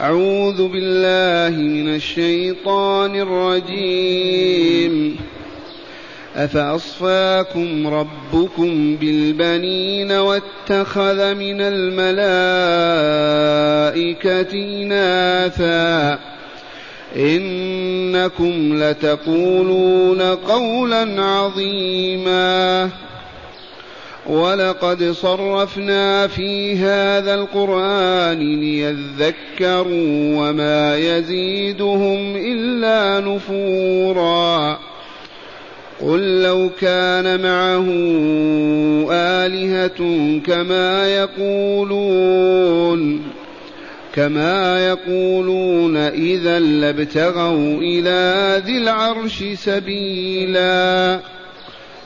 أعوذ بالله من الشيطان الرجيم. أفأصفاكم ربكم بالبنين واتخذ من الملائكة إناثا. إنكم لتقولون قولا عظيما. ولقد صرفنا في هذا القرآن ليذكروا وما يزيدهم إلا نفورا. قل لو كان معه آلهة كما يقولون كما يقولون إذا لابتغوا إلى ذي العرش سبيلا.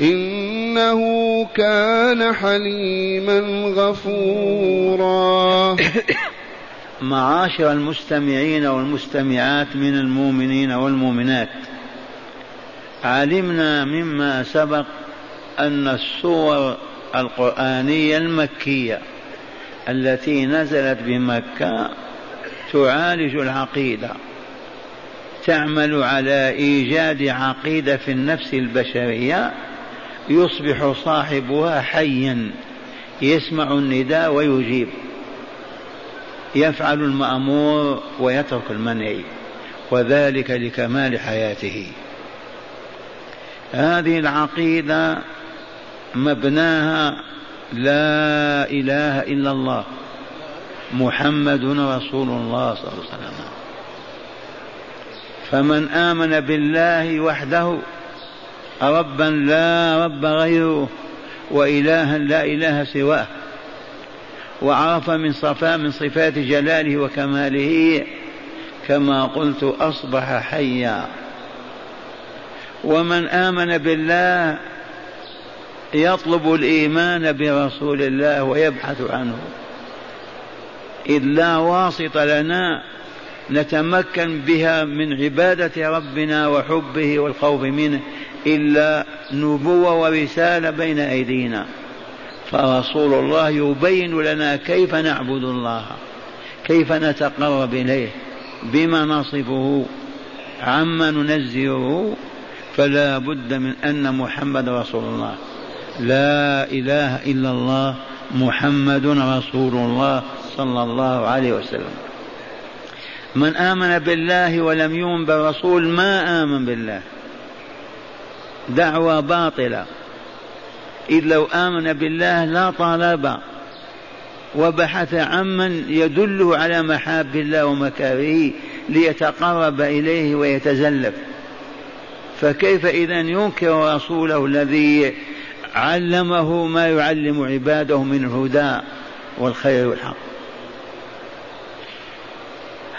إنه كان حليما غفورا. معاشر المستمعين والمستمعات من المؤمنين والمؤمنات علمنا مما سبق أن السور القرآنية المكية التي نزلت بمكة تعالج العقيدة تعمل على إيجاد عقيدة في النفس البشرية يصبح صاحبها حيا يسمع النداء ويجيب. يفعل المأمور ويترك المنهي وذلك لكمال حياته. هذه العقيدة مبناها لا إله إلا الله محمد رسول الله صلى الله عليه وسلم. فمن آمن بالله وحده ربا لا رب غيره وإلها لا إله سواه وعرف من صفاء من صفات جلاله وكماله كما قلت أصبح حيا ومن آمن بالله يطلب الإيمان برسول الله ويبحث عنه إذ لا واسط لنا نتمكن بها من عبادة ربنا وحبه والخوف منه إلا نبوة ورسالة بين أيدينا. فرسول الله يبين لنا كيف نعبد الله كيف نتقرب إليه بما نصفه عما ننزهه. فلا بد من أن محمد رسول الله. لا إله إلا الله محمد رسول الله صلى الله عليه وسلم. من آمن بالله ولم يؤمن بالرسول ما آمن بالله. دعوة باطلة. إذ لو آمن بالله لا طالب وبحث عمن يدله على محاب الله ومكاره ليتقرب إليه ويتزلف. فكيف إذا ينكر رسوله الذي علمه ما يعلم عباده من الهدى والخير والحق.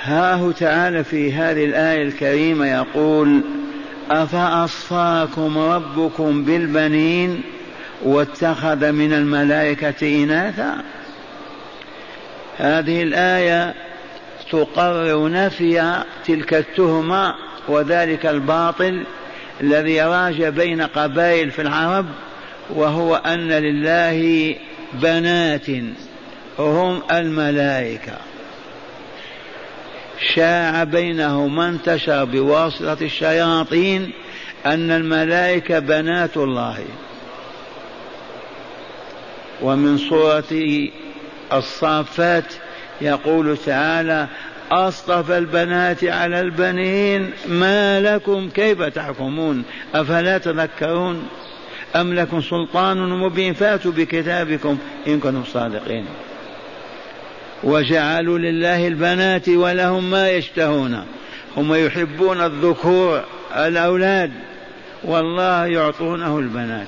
هاه تعالى في هذه الآية الكريمة يقول أفأصفاكم ربكم بالبنين واتخذ من الملائكة إناثا؟ هذه الآية تقرر نفي تلك التهمة وذلك الباطل الذي راج بين قبائل في العرب وهو أن لله بنات هم الملائكة. شاع بينهم انتشر بواسطة الشياطين أن الملائكة بنات الله. ومن سورة الصافات يقول تعالى أصطفى البنات على البنين ما لكم كيف تحكمون؟ أفلا تذكرون؟ أم لكم سلطان مبين؟ فاتوا بكتابكم إن كنتم صادقين. وجعلوا لله البنات ولهم ما يشتهون. هم يحبون الذكور الأولاد. والله يعطونه البنات.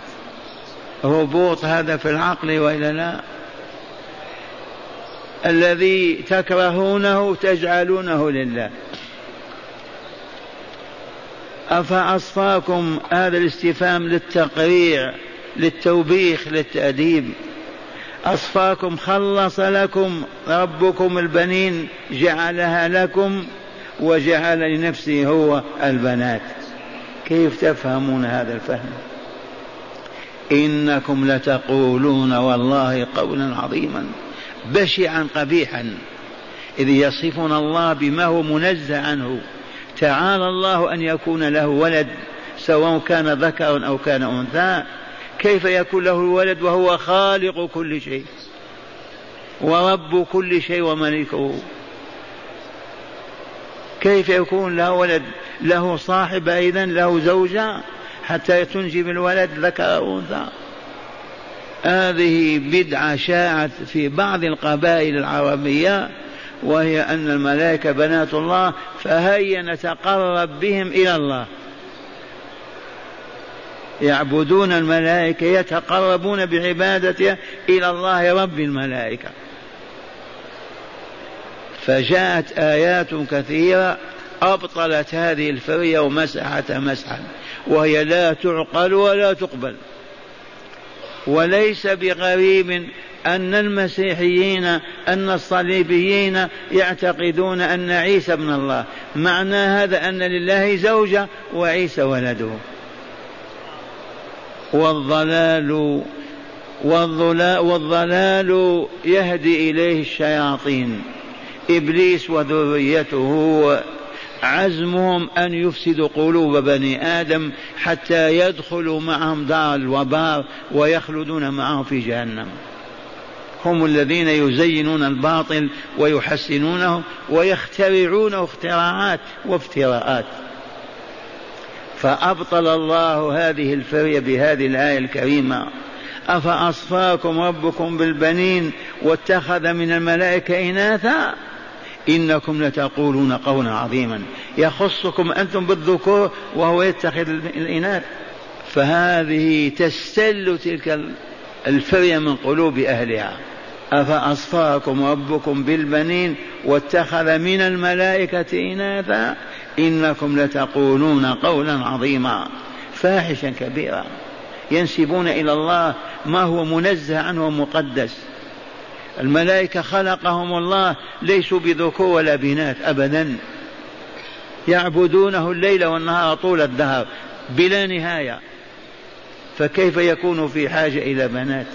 هبوط هذا في العقل وإلا لا؟ الذي تكرهونه تجعلونه لله. أفأصفاكم هذا الاستفهام للتقريع للتوبيخ للتأديب؟ أصفاكم خلص لكم ربكم البنين جعلها لكم وجعل لنفسه هو البنات. كيف تفهمون هذا الفهم؟ إنكم لتقولون والله قولا عظيما بشعا قبيحا إذ يصفون الله بما هو منزه عنه. تعالى الله أن يكون له ولد سواء كان ذكرا أو كان أنثى كيف يكون له الولد وهو خالق كل شيء؟ ورب كل شيء وملكه كيف يكون له ولد؟ له صاحب أيضا له زوجة؟ حتى تنجب الولد ذكر أو أنثى. هذه بدعة شاعت في بعض القبائل العربية وهي أن الملائكة بنات الله فهيا نتقرب بهم إلى الله. يعبدون الملائكة يتقربون بعبادتها إلى الله رب الملائكة. فجاءت آيات كثيرة أبطلت هذه الفرية ومسحتها مسحا وهي لا تعقل ولا تقبل. وليس بغريب أن المسيحيين أن الصليبيين يعتقدون أن عيسى ابن الله. معنى هذا أن لله زوجة وعيسى ولده. والضلال والضلال يهدي إليه الشياطين. إبليس وذريته عزمهم أن يفسدوا قلوب بني آدم حتى يدخلوا معهم دار الوبار ويخلدون معهم في جهنم. هم الذين يزينون الباطل ويحسنونه ويخترعون اختراعات وافتراءات. فأبطل الله هذه الفرية بهذه الآية الكريمة. أفأصفاكم ربكم بالبنين واتخذ من الملائكة إناثا؟ إنكم لتقولون قولا عظيما. يخصكم أنتم بالذكور وهو يتخذ الإناث. فهذه تستل تلك الفرية من قلوب أهلها. أفأصفاكم ربكم بالبنين واتخذ من الملائكة إناثا؟ إنكم لتقولون قولا عظيما. فاحشا كبيرا. ينسبون إلى الله ما هو منزه عنه ومقدس. الملائكة خلقهم الله ليسوا بذكور ولا بنات أبدا. يعبدونه الليل والنهار طول الدهر بلا نهاية. فكيف يكون في حاجة إلى بنات؟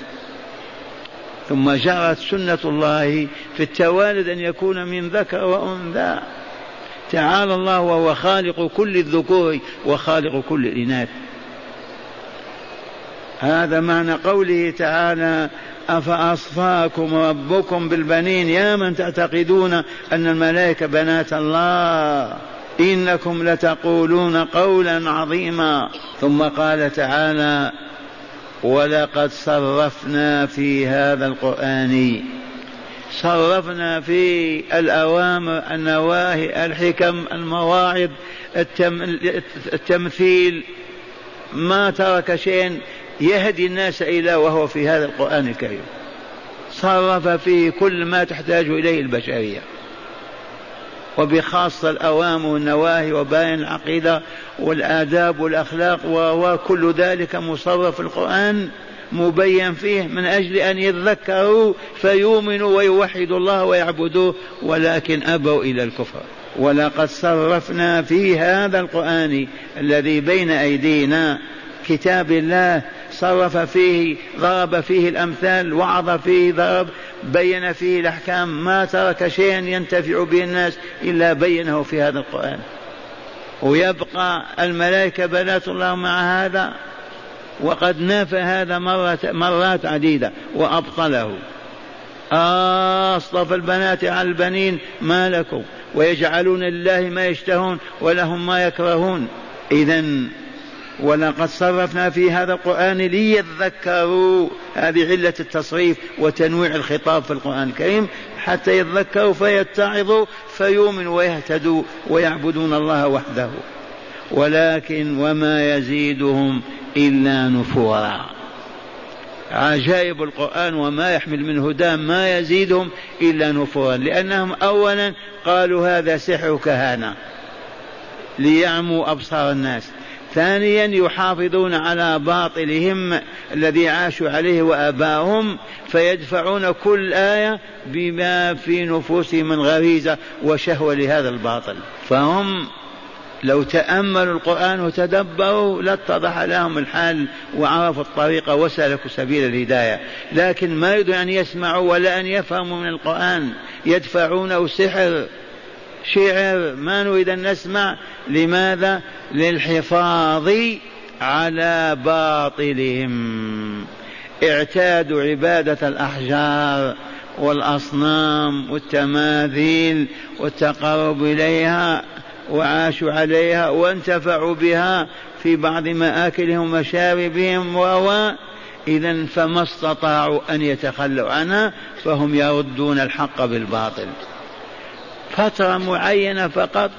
ثم جرت سنة الله في التوالد أن يكون من ذكر وأنثى. تعالى الله وهو خالق كل الذكور وخالق كل الإناث. هذا معنى قوله تعالى أفأصفاكم ربكم بالبنين؟ يا من تعتقدون أن الملائكة بنات الله إنكم لتقولون قولا عظيما. ثم قال تعالى ولقد صرفنا في هذا القرآن صرفنا في الأوامر النواهي الحكم المواعظ التم التمثيل. ما ترك شيئا يهدي الناس إلى وهو في هذا القرآن الكريم. صرف فيه كل ما تحتاج إليه البشرية. وبخاصة الأوامر والنواهي وبيان العقيدة والآداب والأخلاق وكل ذلك مصرف في القرآن. مبين فيه من أجل أن يذكروا فيؤمنوا ويوحدوا الله ويعبدوه ولكن أبوا إلى الكفر. ولقد صرفنا في هذا القرآن الذي بين أيدينا كتاب الله صرف فيه ضرب فيه الأمثال وعظ فيه ضرب بين فيه الأحكام. ما ترك شيئا ينتفع به الناس إلا بينه في هذا القرآن. ويبقى الملائكة بنات الله مع هذا. وقد نافى هذا مرات, مرات عديدة وأبطله. أصطفى البنات على البنين ما لكم ويجعلون لله ما يشتهون ولهم ما يكرهون. إذا ولقد صرفنا في هذا القرآن ليذكروا. هذه علة التصريف وتنويع الخطاب في القرآن الكريم. حتى يذكروا فيتعظوا فيؤمنوا ويهتدوا ويعبدون الله وحده. ولكن وما يزيدهم إلا نفورا. عجائب القرآن وما يحمل من هدى ما يزيدهم إلا نفورا. لأنهم أولا قالوا هذا سحر كهانة ليعموا أبصار الناس. ثانيا يحافظون على باطلهم الذي عاشوا عليه وآباؤهم فيدفعون كل آية بما في نفوسهم من غريزة وشهوة لهذا الباطل. فهم لو تأملوا القرآن وتدبروا لاتضح لهم الحال وعرفوا الطريق وسلكوا سبيل الهداية. لكن ما يريدون أن يسمعوا ولا أن يفهموا من القرآن. يدفعونه سحر شعر. ما نريد أن نسمع. لماذا؟ للحفاظ على باطلهم. اعتادوا عبادة الأحجار والأصنام والتماثيل والتقرب إليها. وعاشوا عليها وانتفعوا بها في بعض مآكلهم ومشاربهم و إذا فما استطاعوا أن يتخلوا عنها فهم يردون الحق بالباطل. فترة معينة فقط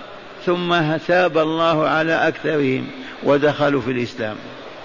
ثم تاب الله على أكثرهم ودخلوا في الإسلام.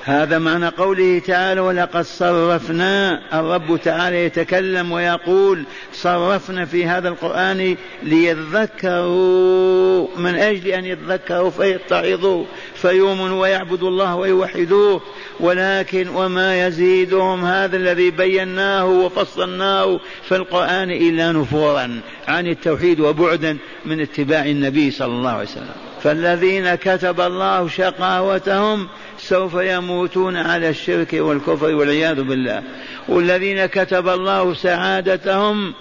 هذا معنى قوله تعالى ولقد صرفنا الرب تعالى يتكلم ويقول صرفنا في هذا القرآن ليذكروا من أجل أن يذكروا فيتعظوا فيؤمنوا ويعبدوا الله ويوحدوه. ولكن وما يزيدهم؟ هذا الذي بيناه وفصلناه في القرآن إلا نفورا عن التوحيد وبعدا من اتباع النبي صلى الله عليه وسلم. فالذين كتب الله شقاوتهم سوف يموتون على الشرك والكفر والعياذ بالله. والذين كتب الله سعادتهم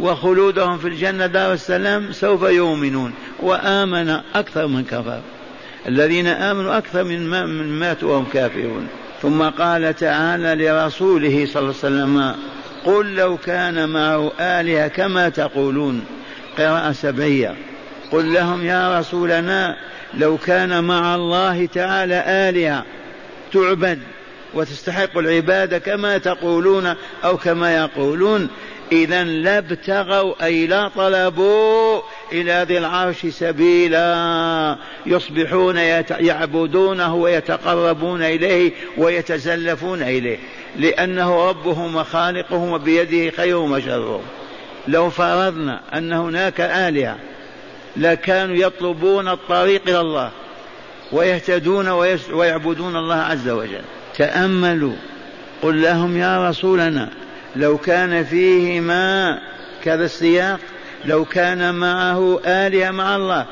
وخلودهم في الجنة دار السلام سوف يؤمنون. وآمن أكثر من كفر. الذين آمنوا أكثر من, من ماتوا وهم كافرون. ثم قال تعالى لرسوله صلى الله عليه وسلم قل لو كان معه آلهة كما تقولون. قراءة سبعية. قل لهم يا رسولنا لو كان مع الله تعالى آلهة تعبد وتستحق العبادة كما تقولون أو كما يقولون إذا لابتغوا أي لا طلبوا إلى ذي العرش سبيلا. يصبحون يعبدونه ويتقربون إليه ويتزلفون إليه لأنه ربهم وخالقهم وبيده خيرهم وشرهم لو فرضنا أن هناك آلهة لكانوا يطلبون الطريق إلى الله ويهتدون ويعبدون الله عز وجل. تأملوا. قل لهم يا رسولنا لو كان فيهما كذا السياق لو كان معه آلهة مع الله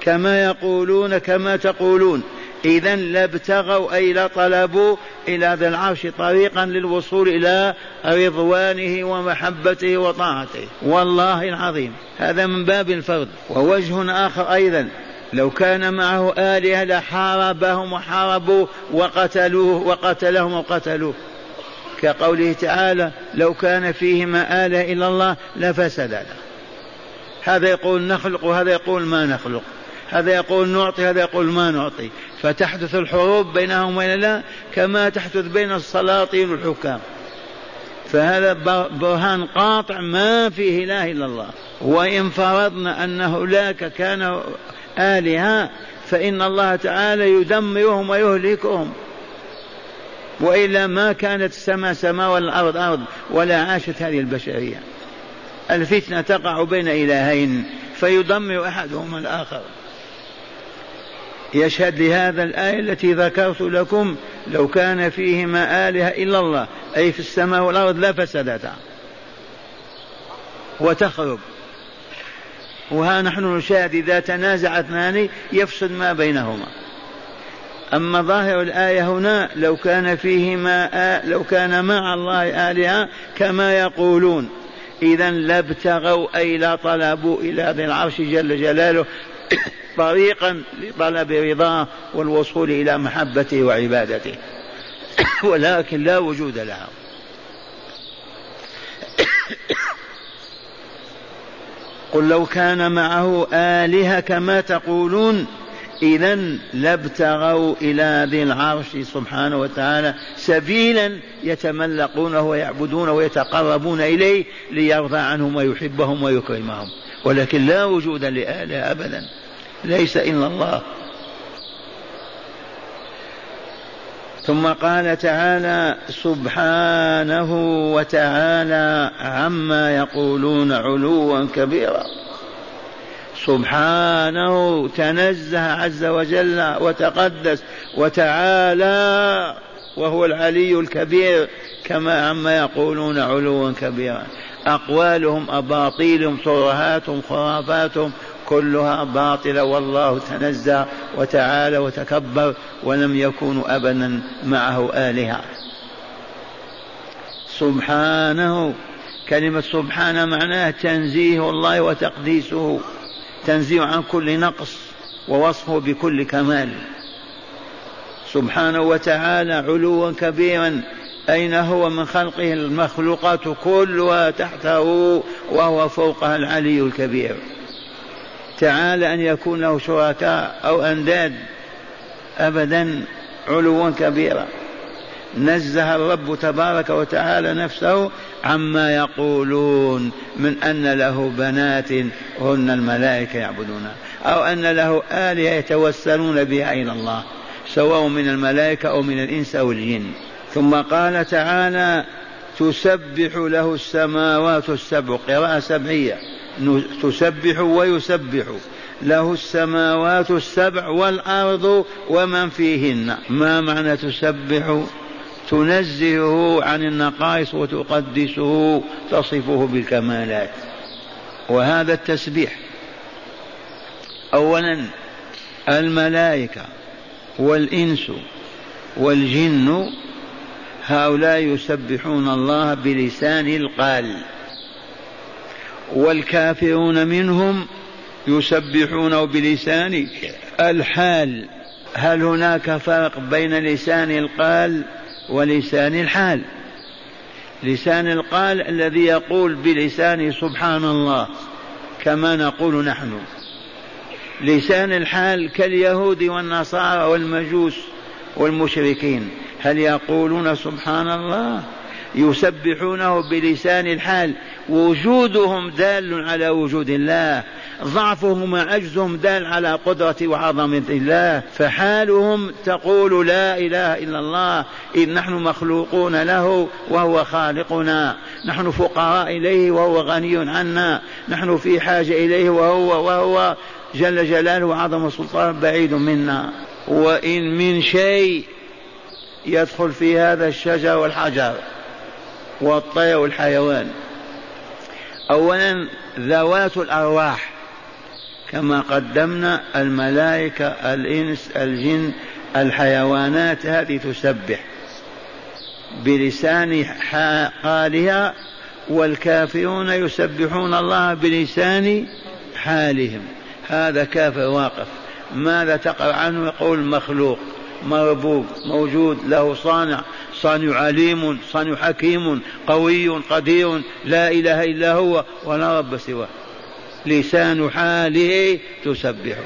كما يقولون كما تقولون. إذا لابتغوا أي لطلبوا إلى ذي العرش طريقا للوصول إلى رضوانه ومحبته وطاعته. والله العظيم. هذا من باب الفرد. ووجه آخر أيضا. لو كان معه آلهة لحاربهم وحاربوا وقتلوه وقتلهم وقتلوه. كقوله تعالى لو كان فيهما آلهة إلا الله لفسدتا هذا يقول نخلق وهذا يقول ما نخلق. هذا يقول نعطي هذا يقول ما نعطي. فتحدث الحروب بينهم وبين الله كما تحدث بين السلاطين والحكام. فهذا برهان قاطع ما فيه إله إلا الله. وإن فرضنا أن هناك كان آلهة فإن الله تعالى يدمرهم ويهلكهم. وإلا ما كانت السماء سماء والأرض أرض ولا عاشت هذه البشرية. الفتنة تقع بين إلهين فيدمر احدهما الآخر. يشهد لهذا الآية التي ذكرت لكم لو كان فيهما آلهة إلا الله أي في السماء والأرض لفسدتا وتخرب. وها نحن نشاهد إذا تنازع اثنان يفسد ما بينهما. أما ظاهر الآية هنا لو كان فيهما آ... لو كان مع الله آلهة كما يقولون. إذا لابتغوا أي لا طلبوا إلى ذي العرش جل جلاله طريقا لطلب رضاه والوصول إلى محبته وعبادته. ولكن لا وجود لها. قل لو كان معه آلهة كما تقولون إذا لابتغوا إلى ذي العرش سبحانه وتعالى سبيلا يتملقونه ويعبدونه ويتقربون إليه ليرضى عنهم ويحبهم ويكرمهم. ولكن لا وجود لآلهة أبدا. ليس إلا الله. ثم قال تعالى سبحانه وتعالى عما يقولون علوا كبيرا. سبحانه تنزه عز وجل وتقدس وتعالى وهو العلي الكبير كما عما يقولون علوا كبيرا. أقوالهم أباطيلهم ترهاتهم خرافاتهم كلها باطلة والله تنزه وتعالى وتكبر ولم يكونوا أبدا معه آلهة. سبحانه كلمة سبحانه معناها تنزيه الله وتقديسه تنزيه عن كل نقص ووصفه بكل كمال. سبحانه وتعالى علوا كبيرا أين هو من خلقه؟ المخلوقات كلها تحته وهو فوقها العلي الكبير. تعالى أن يكون له شركاء أو أنداد أبدا علوا كبيرا. نزه الرب تبارك وتعالى نفسه عما يقولون من أن له بنات هن الملائكة يعبدونها أو أن له آلهة يتوسلون بها إلى الله سواء من الملائكة أو من الإنس أو الجن. ثم قال تعالى تسبح له السماوات السبع قراءة سبعية. تسبح ويسبح. له السماوات السبع والأرض ومن فيهن. ما معنى تسبح؟ تنزهه عن النقائص وتقدسه تصفه بالكمالات. وهذا التسبيح. اولا الملائكة والإنس والجن هؤلاء يسبحون الله بلسان القال. والكافرون منهم يسبحونه بلسان الحال هل هناك فرق بين لسان القال ولسان الحال؟ لسان القال الذي يقول بلسانه سبحان الله كما نقول نحن. لسان الحال كاليهود والنصارى والمجوس والمشركين هل يقولون سبحان الله؟ يسبحونه بلسان الحال وجودهم دال على وجود الله ضعفهم وعجزهم دال على قدرة وعظمة الله فحالهم تقول لا إله إلا الله إن نحن مخلوقون له وهو خالقنا نحن فقراء إليه وهو غني عنا نحن في حاجة إليه وهو وهو جل جلاله وعظم سلطان بعيد منا. وإن من شيء يدخل في هذا الشجر والحجر. والطير والحيوان. أولا ذوات الأرواح كما قدمنا الملائكة الإنس الجن الحيوانات هذه تسبح بلسان قالها والكافرون يسبحون الله بلسان حالهم. هذا كافر واقف. ماذا تقرأ عنه؟ يقول مخلوق مربوب موجود له صانع. صانع عليم صانع حكيم قوي قدير لا إله إلا هو ولا رب سواه. لسان حاله تسبح.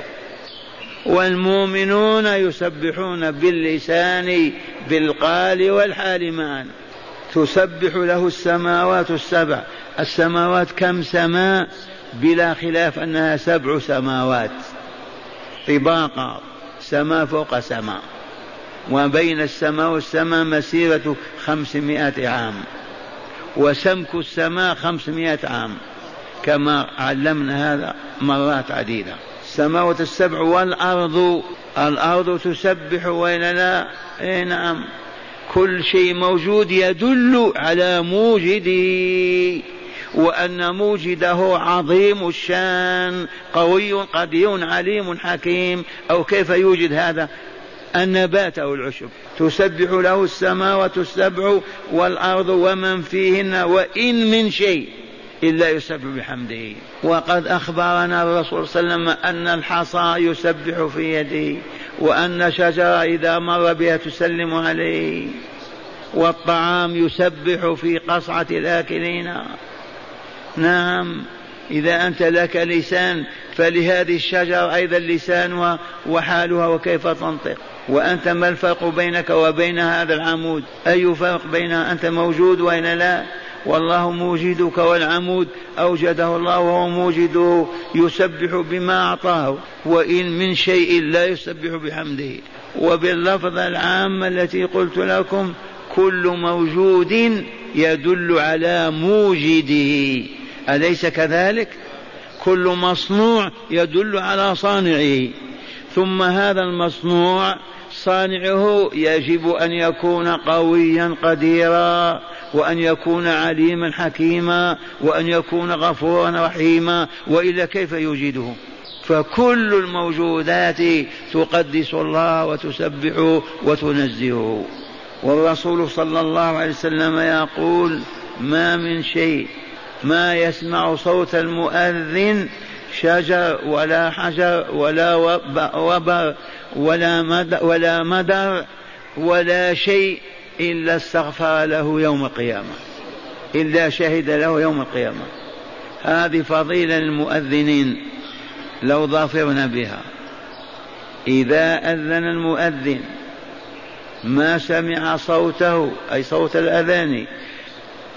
والمؤمنون يسبحون باللسان بالقال والحال معا. تسبح له السماوات السبع. السماوات كم سماء بلا خلاف أنها سبع سماوات. طباقا. سماء فوق سماء وبين السماء والسماء مسيرة خمسمائة عام. وسمك السماء خمسمائة عام. كما علمنا هذا مرات عديدة. السماوات السبع والأرض الأرض تسبح وإن لا إيه نعم كل شيء موجود يدل على موجده وأن موجده عظيم الشان قوي قدير عليم حكيم. أو كيف يوجد هذا؟ النبات أو العشب. تسبح له السماوات السبع والأرض ومن فيهن وإن من شيء إلا يسبح بحمده. وقد أخبرنا الرسول صلى الله عليه وسلم أن الحصى يسبح في يده وأن شجرة إذا مر بها تسلم عليه. والطعام يسبح في قصعة الآكلين. نعم إذا أنت لك لسان فلهذه الشجرة أيضا لسانها وحالها وكيف تنطق؟ وأنت ما الفرق بينك وبين هذا العمود؟ أي فرق بينها أنت موجود وإن لا؟ والله موجدك والعمود أوجده الله وهو موجده يسبح بما أعطاه وإن من شيء لا يسبح بحمده. وباللفظ العامة التي قلت لكم كل موجود يدل على موجده. أليس كذلك؟ كل مصنوع يدل على صانعه. ثم هذا المصنوع صانعه يجب أن يكون قويا قديرا وأن يكون عليما حكيما وأن يكون غفورا رحيما وإلا كيف يوجده؟ فكل الموجودات تقدس الله وتسبحه وتنزهه والرسول صلى الله عليه وسلم يقول ما من شيء ما يسمع صوت المؤذن شجر ولا حجر ولا وبر ولا مدر ولا مدر ولا شيء إلا استغفر له يوم القيامة. إلا شهد له يوم القيامة. هذه فضيلة للمؤذنين لو ظفرنا بها. إذا أذن المؤذن ما سمع صوته أي صوت الأذان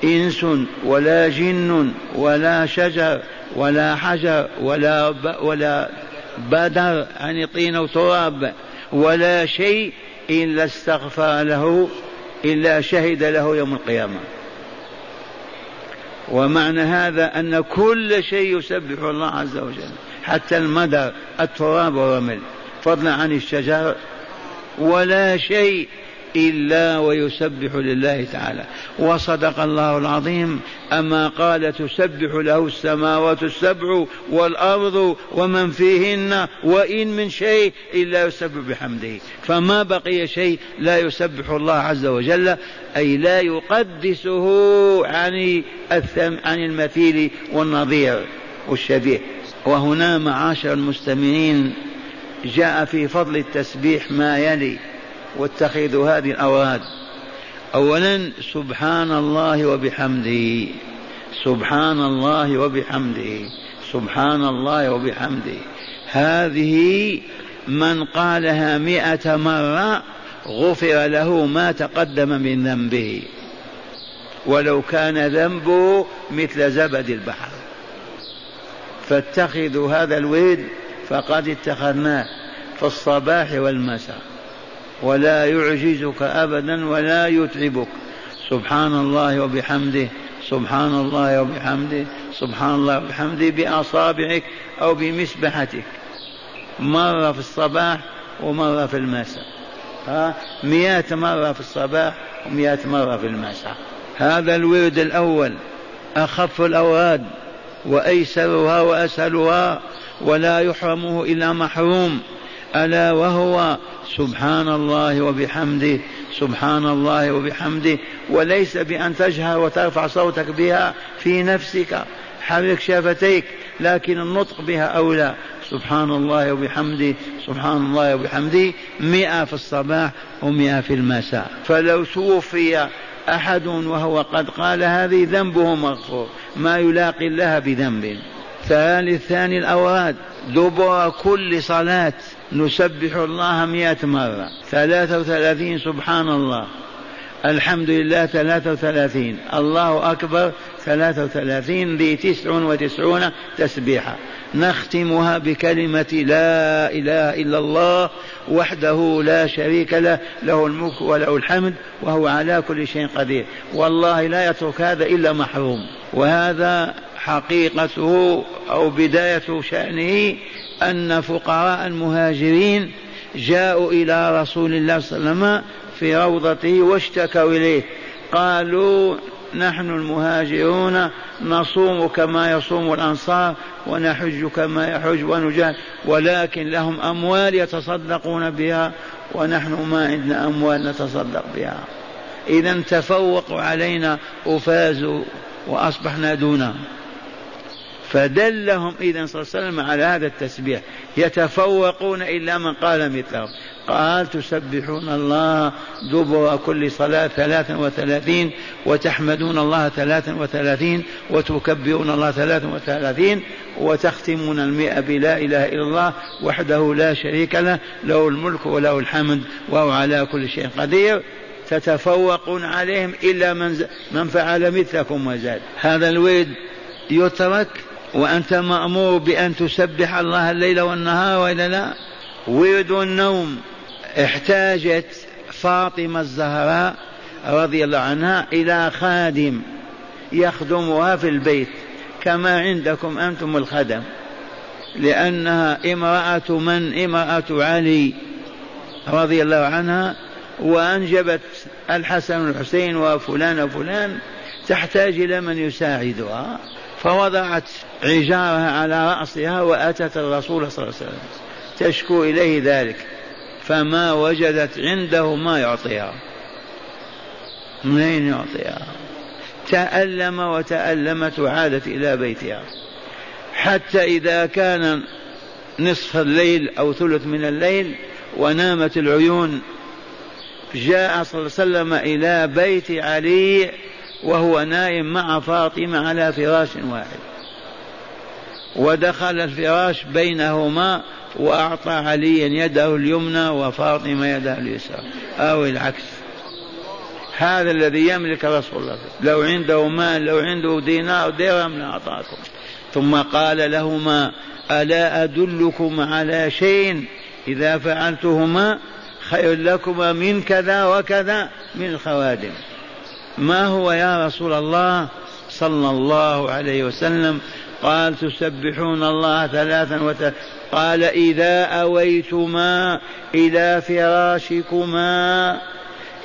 إنس ولا جن ولا شجر ولا حجر ولا ولا بدر يعني طين وتراب ولا شيء إلا استغفر له إلا شهد له يوم القيامة. ومعنى هذا أن كل شيء يسبح الله عز وجل حتى المدر التراب والرمل فضلا عن الشجر ولا شيء إلا ويسبح لله تعالى. وصدق الله العظيم أما قال تسبح له السماوات السبع والأرض ومن فيهن وإن من شيء إلا يسبح بحمده. فما بقي شيء لا يسبح الله عز وجل أي لا يقدسه عن عن المثيل والنظير والشبيه. وهنا معاشر المستمعين جاء في فضل التسبيح ما يلي. واتخذوا هذه الأوراد أولا سبحان الله وبحمده. سبحان الله وبحمده. سبحان الله وبحمده. هذه من قالها مئة مرة غفر له ما تقدم من ذنبه. ولو كان ذنبه مثل زبد البحر. فاتخذوا هذا الورد فقد اتخذناه. في الصباح والمساء. ولا يعجزك ابدا ولا يتعبك. سبحان الله وبحمده سبحان الله وبحمده سبحان الله وبحمده بأصابعك أو بمسبحتك. مرة في الصباح ومرة في المساء. ها مئة مرة في الصباح ومئة مرة في المساء. هذا الورد الأول. أخف الأوراد وأيسرها وأسهلها ولا يحرمه إلا محروم. ألا وهو سبحان الله وبحمده سبحان الله وبحمده. وليس بأن تجهر وترفع صوتك بها في نفسك حرك شفتيك لكن النطق بها أولى. سبحان الله وبحمده سبحان الله وبحمده. مئة في الصباح ومئة في المساء. فلو توفي أحد وهو قد قال هذه ذنبه مغفور. ما يلاقي الله بذنب. ثالث ثاني الأوراد دبر كل صلاة. نسبح الله مئة مرة. ثلاثة وثلاثين سبحان الله. الحمد لله ثلاثة وثلاثين. الله أكبر ثلاثة وثلاثين ذي تسع وتسعون تسبيحة نختمها بكلمة لا إله إلا الله وحده لا شريك له له الملك وله الحمد وهو على كل شيء قدير. والله لا يترك هذا إلا محروم. وهذا حقيقته أو بداية شأنه أن فقراء المهاجرين جاءوا إلى رسول الله صلى الله عليه وسلم في روضته واشتكوا إليه. قالوا نحن المهاجرون نصوم كما يصوم الأنصار ونحج كما يحج ونجاهد ولكن لهم أموال يتصدقون بها ونحن ما عندنا أموال نتصدق بها. إذا تفوقوا علينا وفازوا وأصبحنا دونهم. فدلهم إذا صلى الله عليه وسلم على هذا التسبيح. يتفوقون إلا من قال مثله. قال تسبحون الله دبر كل صلاة ثلاثا وثلاثين وتحمدون الله ثلاثا وثلاثين وتكبرون الله ثلاثا وثلاثين وتختمون المئة بلا إله إلا الله وحده لا شريك له له الملك وله الحمد وهو على كل شيء قدير. تتفوقون عليهم إلا من, من فعل مثلكم وزاد. هذا الورد يترك وأنت مأمور بأن تسبح الله الليل والنهار وإلا لا؟ ورد النوم احتاجت فاطمة الزهراء رضي الله عنها إلى خادم يخدمها في البيت كما عندكم أنتم الخدم لأنها امرأة من؟ امرأة علي رضي الله عنها وأنجبت الحسن والحسين وفلان وفلان تحتاج إلى من يساعدها. فوضعت عجارها على رأسها وأتت الرسول صلى الله عليه وسلم. تشكو إليه ذلك. فما وجدت عنده ما يعطيها. منين يعطيها؟ تألم وتألمت وعادت إلى بيتها. حتى إذا كان نصف الليل أو ثلث من الليل ونامت العيون جاء صلى الله عليه وسلم إلى بيت علي وهو نائم مع فاطمة على فراش واحد. ودخل الفراش بينهما وأعطى عليا يده اليمنى وفاطمة يده اليسرى. أو العكس. هذا الذي يملك رسول الله. لو عنده مال لو عنده دينار درهم لأعطاكم ثم قال لهما ألا أدلكم على شيء؟ إذا فعلتهما خير لكما من كذا وكذا من الخوادم. ما هو يا رسول الله صلى الله عليه وسلم؟ قال تسبحون الله ثلاثا وثلاثا قال إذا أويتما إلى فراشكما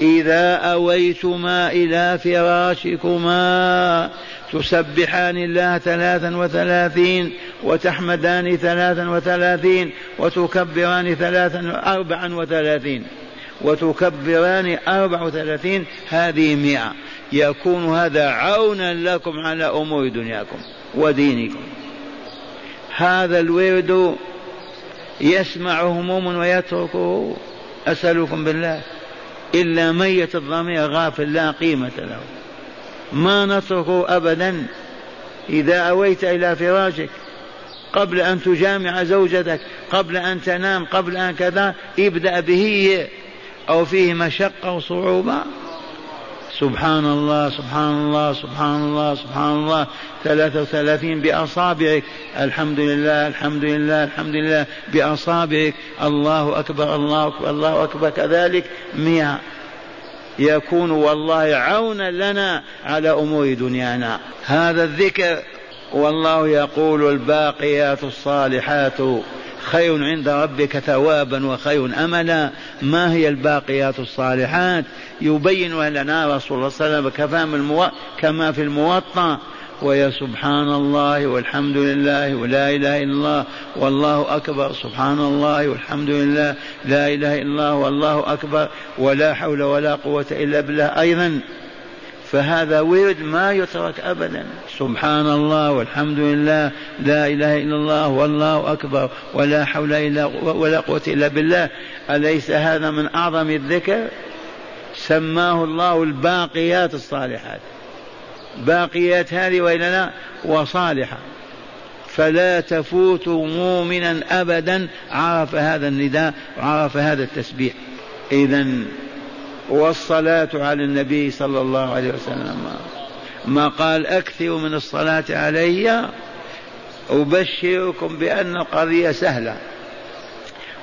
إذا أويتما إلى فراشكما تسبحان الله ثلاثا وثلاثين وتحمدان ثلاثا وثلاثين وتكبران ثلاثا أربعا وثلاثين. وتكبران أربع وثلاثين هذه مئة. يكون هذا عونا لكم على أمور دنياكم ودينكم. هذا الورد يسمع هموم ويتركه. أسألكم بالله. إلا ميت الضمير غافل لا قيمة له. ما نتركه أبدا. إذا أويت إلى فراشك قبل أن تجامع زوجتك قبل أن تنام قبل أن كذا ابدأ به. أو فيه مشقة وصعوبة سبحان الله سبحان الله سبحان الله سبحان الله. ثلاثة وثلاثين بأصابعك. الحمد لله الحمد لله الحمد لله. بأصابعك. الله أكبر الله أكبر الله أكبر. كذلك مئة. يكون والله عونا لنا على أمور دنيانا. هذا الذكر والله يقول الباقيات الصالحات. خير عند ربك ثوابا وخير املا. ما هي الباقيات الصالحات؟ يبين لنا رسول الله صلى الله عليه وسلم كما في الموطأ. ويا سبحان الله والحمد لله ولا إله إلا الله والله أكبر. سبحان الله والحمد لله لا إله إلا الله والله أكبر. ولا حول ولا قوة إلا بالله. أيضا فهذا ورد ما يترك ابدا. سبحان الله والحمد لله لا إله إلا الله والله أكبر ولا حول إلا ولا قوة إلا بالله. أليس هذا من أعظم الذكر؟ سماه الله الباقيات الصالحات. باقيات هذه وإلا لا؟ وصالحة. فلا تفوت مؤمنا ابدا. عرف هذا النداء وعرف هذا التسبيح. اذا والصلاة على النبي صلى الله عليه وسلم. ما قال أكثروا من الصلاة علي أبشركم بأن القضية سهلة.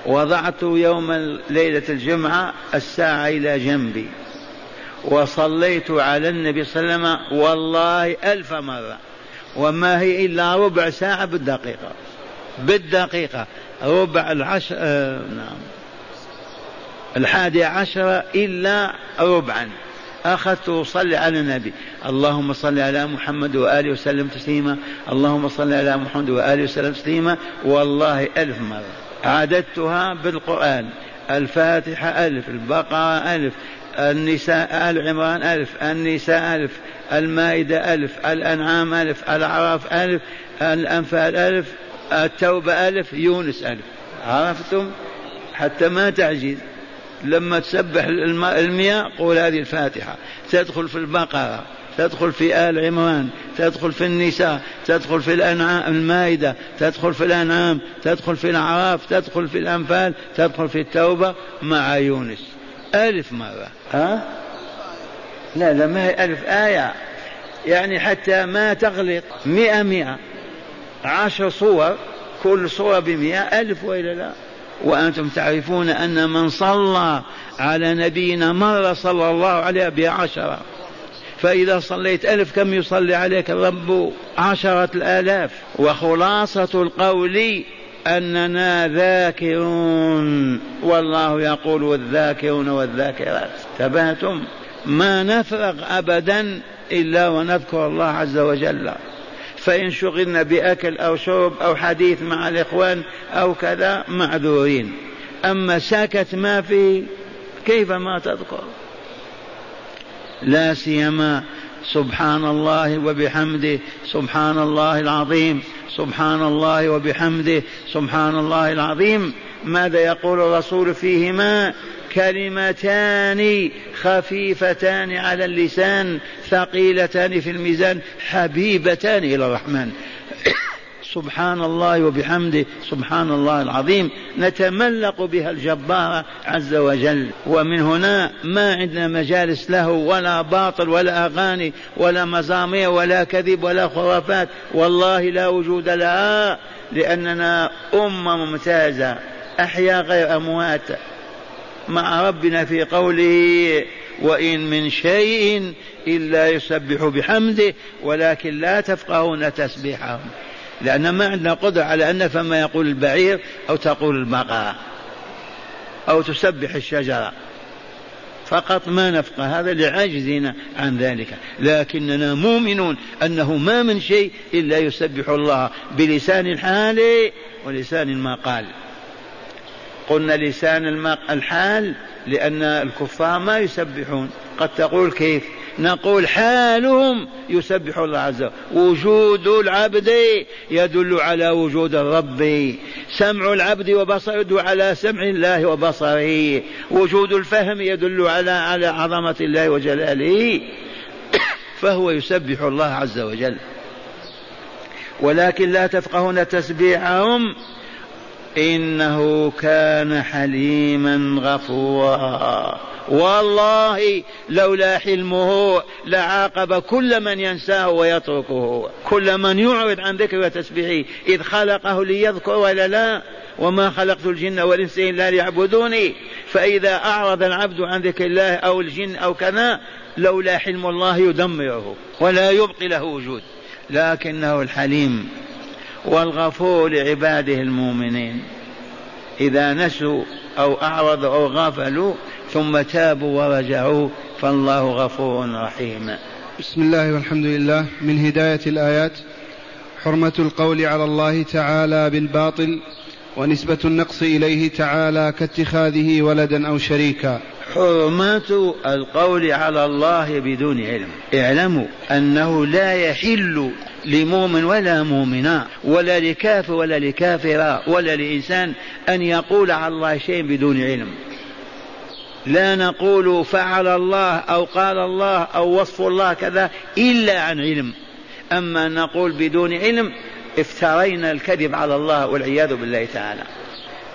وضعت يوم ليلة الجمعة الساعة إلى جنبي. وصليت على النبي صلى الله عليه وسلم والله ألف مرة. وما هي إلا ربع ساعة بالدقيقة. بالدقيقة. ربع العشر آه نعم. الحادي عشر إلا ربعا. أخذت أصلي على النبي. اللهم صل على محمد وآله وسلم تسليما. اللهم صل على محمد وآله وسلم تسليما. والله ألف مرة. عددتها بالقرآن. الفاتحة ألف البقرة ألف النساء آل عمران ألف النساء ألف المائدة ألف الأنعام ألف الأعراف ألف الأنفال ألف التوبة ألف يونس ألف. عرفتم؟ حتى ما تعجز لما تسبح المياه قول هذه الفاتحة. تدخل في البقرة تدخل في آل عمران تدخل في النساء تدخل في الأنعام المائدة تدخل في الأنعام تدخل في الأعراف تدخل في الأنفال تدخل في التوبة مع يونس. ألف مرة. ها؟ لا لا ما هي ألف آية. يعني حتى ما تغلط مئة مئة عشر صور كل صورة بمئة ألف وإلا لا؟ وأنتم تعرفون أن من صلى على نبينا مرة صلى الله عليه بعشرة فإذا صليت ألف كم يصلي عليك الرب؟ عشرة الآلاف. وخلاصة القول أننا ذاكرون. والله يقول والذاكرون والذاكرات. تبهتم ما نفرغ أبدا إلا ونذكر الله عز وجل. فإن شغلنا بأكل أو شرب أو حديث مع الإخوان أو كذا معذورين. أما ساكت ما فيه كيف ما تذكر؟ لا سيما سبحان الله وبحمده سبحان الله العظيم سبحان الله وبحمده سبحان الله العظيم. ماذا يقول الرسول فيهما؟ كلمتان خفيفتان على اللسان ثقيلتان في الميزان حبيبتان إلى الرحمن. سبحان الله وبحمده سبحان الله العظيم. نتملق بها الجبار عز وجل. ومن هنا ما عندنا مجالس له ولا باطل ولا أغاني ولا مزامير ولا كذب ولا خرافات. والله لا وجود لها لأننا امه ممتازة. احياء غير أموات مع ربنا في قوله وإن من شيء إلا يسبح بحمده ولكن لا تفقهون تسبيحهم لأن ما عندنا قدرة على أن نفهم ما يقول البعير أو تقول البقرة أو تسبح الشجرة. فقط ما نفقه هذا لعجزنا عن ذلك. لكننا مؤمنون أنه ما من شيء إلا يسبح الله بلسان الحال ولسان المقال قلنا لسان الحال لأن الكفار ما يسبحون. قد تقول كيف؟ نقول حالهم يسبح الله عز وجل. وجود العبد يدل على وجود الرب. سمع العبد وبصره يدل على سمع الله وبصره. وجود الفهم يدل على على عظمة الله وجلاله. فهو يسبح الله عز وجل. ولكن لا تفقهون تسبيحهم. إنه كان حليما غفورا. والله لولا حلمه لعاقب كل من ينساه ويتركه. كل من يعرض عن ذكر وتسبيحه إذ خلقه ليذكر ولا لا. وما خلقت الجن والإنس إلا ليعبدوني. فإذا أعرض العبد عن ذكر الله أو الجن أو كذا لولا حلم الله يدمره ولا يبقي له وجود. لكنه الحليم. والغفور لعباده المؤمنين. إذا نسوا أو أعرضوا أو غفلوا ثم تابوا ورجعوا فالله غفور رحيم. بسم الله والحمد لله. من هداية الآيات حرمة القول على الله تعالى بالباطل ونسبة النقص إليه تعالى كاتخاذه ولدا أو شريكا. حرمة القول على الله بدون علم. اعلموا أنه لا يحل لمؤمن ولا مؤمنا ولا لكافر ولا لكافرة ولا لإنسان أن يقول على الله شيء بدون علم. لا نقول فعل الله أو قال الله أو وصف الله كذا إلا عن علم. أما نقول بدون علم افترينا الكذب على الله والعياذ بالله تعالى.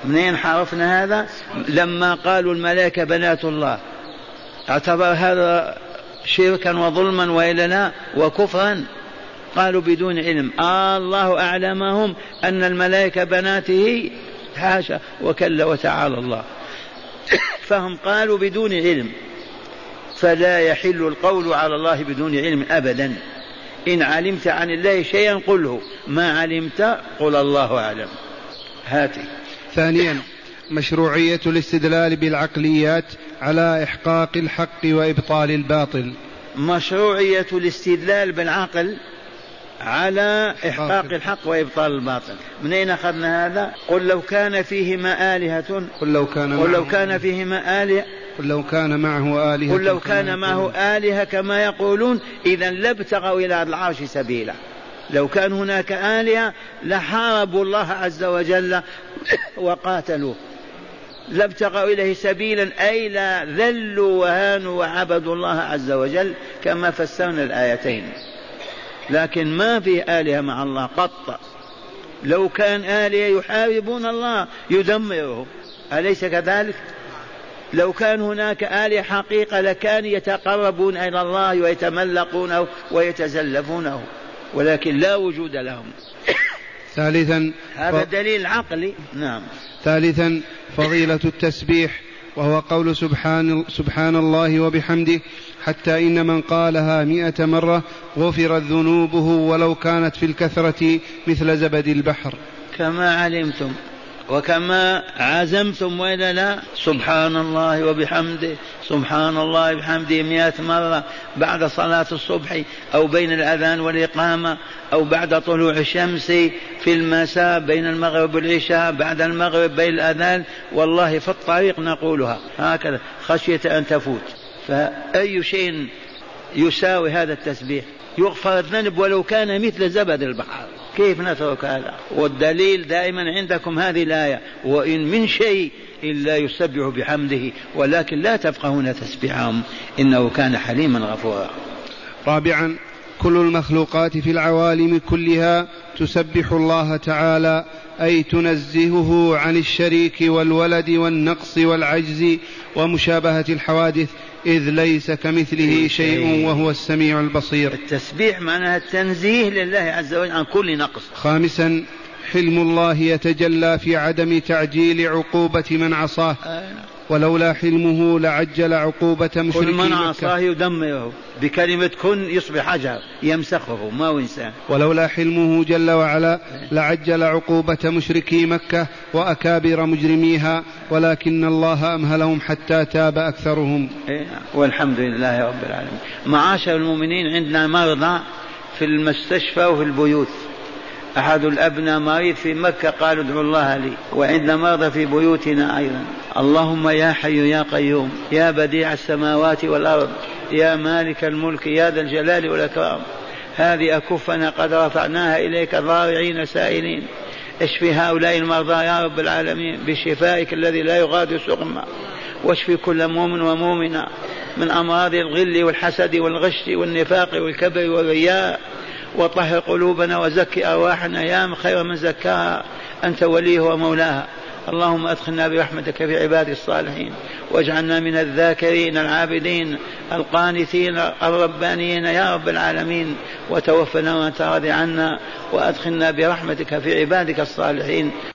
منين عرفنا هذا؟ لما قالوا الملائكة بنات الله. اعتبر هذا شركا وظلما والا لا وكفرا. قالوا بدون علم. آه الله أعلمهم أن الملائكة بناته حاشا وكلا وتعالى الله. فهم قالوا بدون علم. فلا يحل القول على الله بدون علم أبدا. إن علمت عن الله شيئا قله. ما علمت قل الله أعلم. هاتي. ثانيا مشروعية الاستدلال بالعقليات على إحقاق الحق وإبطال الباطل. مشروعية الاستدلال بالعقل على إحقاق الحق وإبطال الباطل. من أين أخذنا هذا؟ قل لو كان فيهما آلهة قل لو كان قل لو كان فيهما آلهة قل لو كان معه آلهة قل لو كان معه آلهة كما يقولون إذا لابتغوا إلى العرش سبيلا. لو كان هناك آلهة لحاربوا الله عز وجل وقاتلوه. لابتغوا إليه سبيلا أي لا ذلوا وهانوا وعبدوا الله عز وجل كما فسرنا الآيتين. لكن ما في آلهة مع الله قط. لو كان آلهة يحاربون الله يدمره أليس كذلك؟ لو كان هناك آلهة حقيقة لكان يتقربون إلى الله ويتملقونه ويتزلفونه. ولكن لا وجود لهم. ثالثا هذا ف... دليل عقلي. نعم. ثالثا فضيلة التسبيح وهو قول سبحان, سبحان الله وبحمده حتى إن من قالها مئة مرة غفرت ذنوبه ولو كانت في الكثرة مثل زبد البحر. كما علمتم. وكما عزمتم وإلا لا سبحان الله وبحمده سبحان الله وبحمده مئة مرة بعد صلاة الصبح أو بين الأذان والإقامة أو بعد طلوع الشمس في المساء بين المغرب والعشاء بعد المغرب بين الأذان. والله في الطريق نقولها. هكذا خشية أن تفوت. فأي شيء يساوي هذا التسبيح؟ يغفر الذنب ولو كان مثل زبد البحر كيف نترك هذا؟ والدليل دائما عندكم هذه الآية وإن من شيء إلا يسبح بحمده ولكن لا تفقهون تسبيحهم إنه كان حليما غفورا. رابعا كل المخلوقات في العوالم كلها تسبح الله تعالى أي تنزهه عن الشريك والولد والنقص والعجز ومشابهة الحوادث إذ ليس كمثله شيء وهو السميع البصير. التسبيح معناها التنزيه لله عز وجل عن كل نقص. خامسا حلم الله يتجلى في عدم تعجيل عقوبة من عصاه. آه. ولولا حلمه لعجل عقوبة مشركي كل من عصاه يدمره. بكلمة كن يصبح حجر يمسخه ما هو إنسان. ولولا حلمه جل وعلا لعجل عقوبة مشركي مكة وأكابر مجرميها ولكن الله أمهلهم حتى تاب أكثرهم. إيه، والحمد لله رب العالمين. معاشر المؤمنين عندنا مرضى في المستشفى وفي البيوت. أحد الأبناء مريض في مكة قالوا ادعوا الله لي وعندنا مرضى في بيوتنا أيضا. اللهم يا حي يا قيوم يا بديع السماوات والأرض يا مالك الملك يا ذا الجلال والإكرام. هذه أكفنا قد رفعناها إليك ضارعين سائلين. اشف هؤلاء المرضى يا رب العالمين؟ بشفائك الذي لا يغادر سقما. واشف كل مؤمن ومؤمنة من أمراض الغل والحسد والغش والنفاق والكبر والرياء؟ وطهر قلوبنا وزكي أرواحنا. يا خير من زكاها أنت وليه ومولاها. اللهم أدخلنا برحمتك في عباد الصالحين. واجعلنا من الذاكرين العابدين القانتين الربانيين يا رب العالمين. وتوفنا وانت راضي عنا. وأدخلنا برحمتك في عبادك الصالحين.